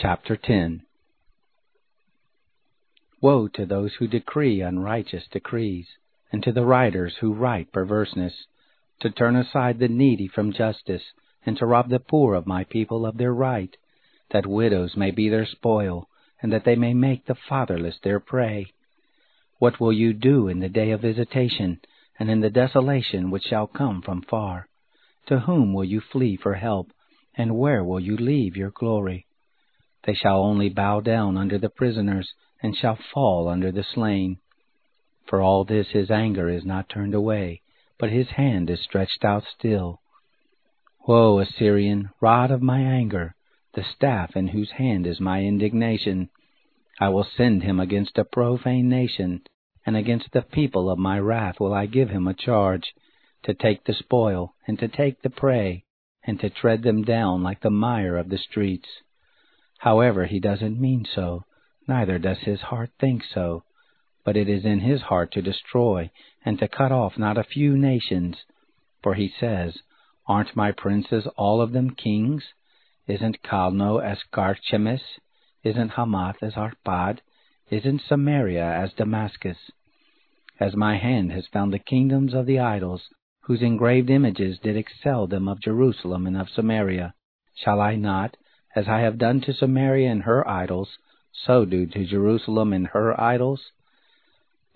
Chapter 10 Woe to those who decree unrighteous decrees, and to the writers who write perverseness, to turn aside the needy from justice, and to rob the poor of my people of their right, that widows may be their spoil, and that they may make the fatherless their prey. What will you do in the day of visitation, and in the desolation which shall come from far? To whom will you flee for help, and where will you leave your glory? They shall only bow down under the prisoners, and shall fall under the slain. For all this his anger is not turned away, but his hand is stretched out still. Woe, Assyrian, rod of my anger, the staff in whose hand is my indignation! I will send him against a profane nation, and against the people of my wrath will I give him a charge, to take the spoil, and to take the prey, and to tread them down like the mire of the streets. However, he doesn't mean so, neither does his heart think so, but it is in his heart to destroy, and to cut off not a few nations. For he says, Aren't my princes all of them kings? Isn't Calno as Carchemish? Isn't Hamath as Arpad? Isn't Samaria as Damascus? As my hand has found the kingdoms of the idols, whose engraved images did excel them of Jerusalem and of Samaria, shall I not, as I have done to Samaria and her idols, so do to Jerusalem and her idols.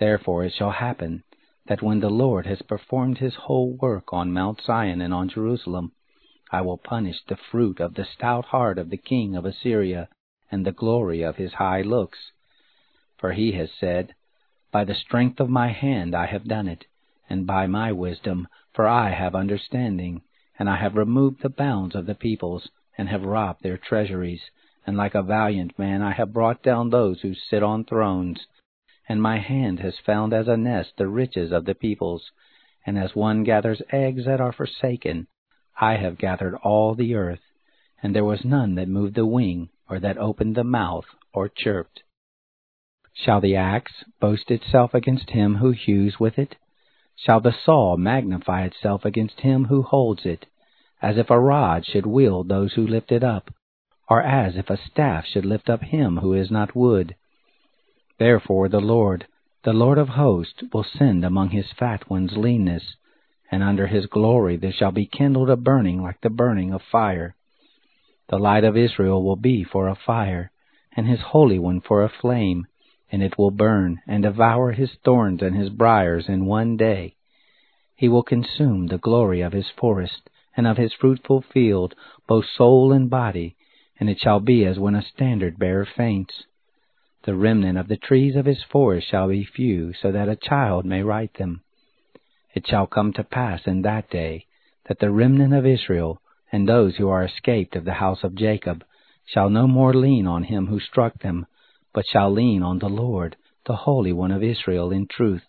Therefore it shall happen that when the Lord has performed his whole work on Mount Zion and on Jerusalem, I will punish the fruit of the stout heart of the king of Assyria and the glory of his high looks. For he has said, By the strength of my hand I have done it, and by my wisdom, for I have understanding, and I have removed the bounds of the peoples and have robbed their treasuries, and like a valiant man I have brought down those who sit on thrones. And my hand has found as a nest the riches of the peoples, and as one gathers eggs that are forsaken, I have gathered all the earth, and there was none that moved the wing, or that opened the mouth, or chirped. Shall the axe boast itself against him who hews with it? Shall the saw magnify itself against him who holds it? As if a rod should wield those who lift it up, or as if a staff should lift up him who is not wood. Therefore the Lord, the Lord of hosts, will send among his fat ones leanness, and under his glory there shall be kindled a burning like the burning of fire. The light of Israel will be for a fire, and his Holy One for a flame, and it will burn and devour his thorns and his briers in one day. He will consume the glory of his forest, and of his fruitful field, both soul and body, and it shall be as when a standard bearer faints. The remnant of the trees of his forest shall be few, so that a child may write them. It shall come to pass in that day that the remnant of Israel, and those who are escaped of the house of Jacob, shall no more lean on him who struck them, but shall lean on the Lord, the Holy One of Israel, in truth.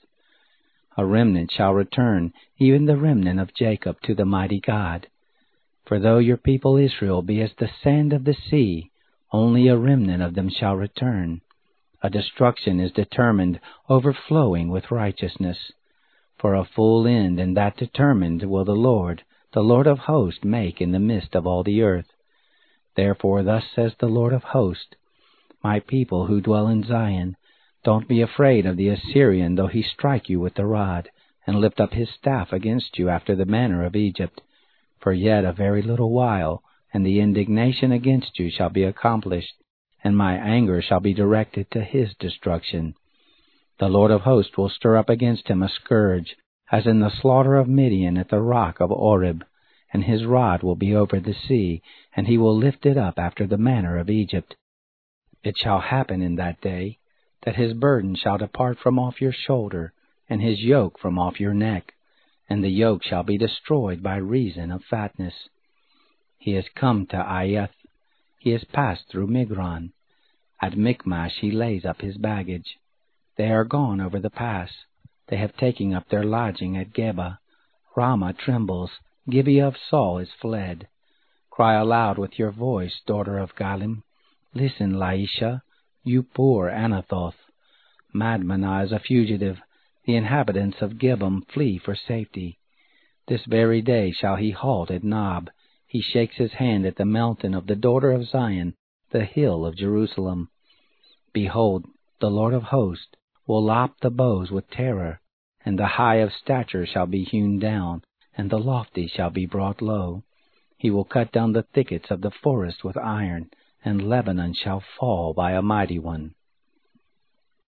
A remnant shall return, even the remnant of Jacob, to the mighty God. For though your people Israel be as the sand of the sea, only a remnant of them shall return. A destruction is determined, overflowing with righteousness. For a full end, and that determined, will the Lord, the Lord of hosts, make in the midst of all the earth. Therefore thus says the Lord of hosts, My people who dwell in Zion, don't be afraid of the Assyrian, though he strike you with the rod, and lift up his staff against you after the manner of Egypt. For yet a very little while, and the indignation against you shall be accomplished, and my anger shall be directed to his destruction. The Lord of hosts will stir up against him a scourge, as in the slaughter of Midian at the rock of Oreb, and his rod will be over the sea, and he will lift it up after the manner of Egypt. It shall happen in that day that his burden shall depart from off your shoulder, and his yoke from off your neck, and the yoke shall be destroyed by reason of fatness. He has come to Aiath, he has passed through Migron. At Michmash he lays up his baggage. They are gone over the pass. They have taken up their lodging at Geba. Ramah trembles. Gibeah of Saul is fled. Cry aloud with your voice, daughter of Galim. Listen, Laishah, you poor Anathoth. Madmenah is a fugitive. The inhabitants of Gebim flee for safety. This very day shall he halt at Nob. He shakes his hand at the mountain of the daughter of Zion, the hill of Jerusalem. Behold, the Lord of hosts will lop the boughs with terror, and the high of stature shall be hewn down, and the lofty shall be brought low. He will cut down the thickets of the forest with iron, and Lebanon shall fall by a mighty one.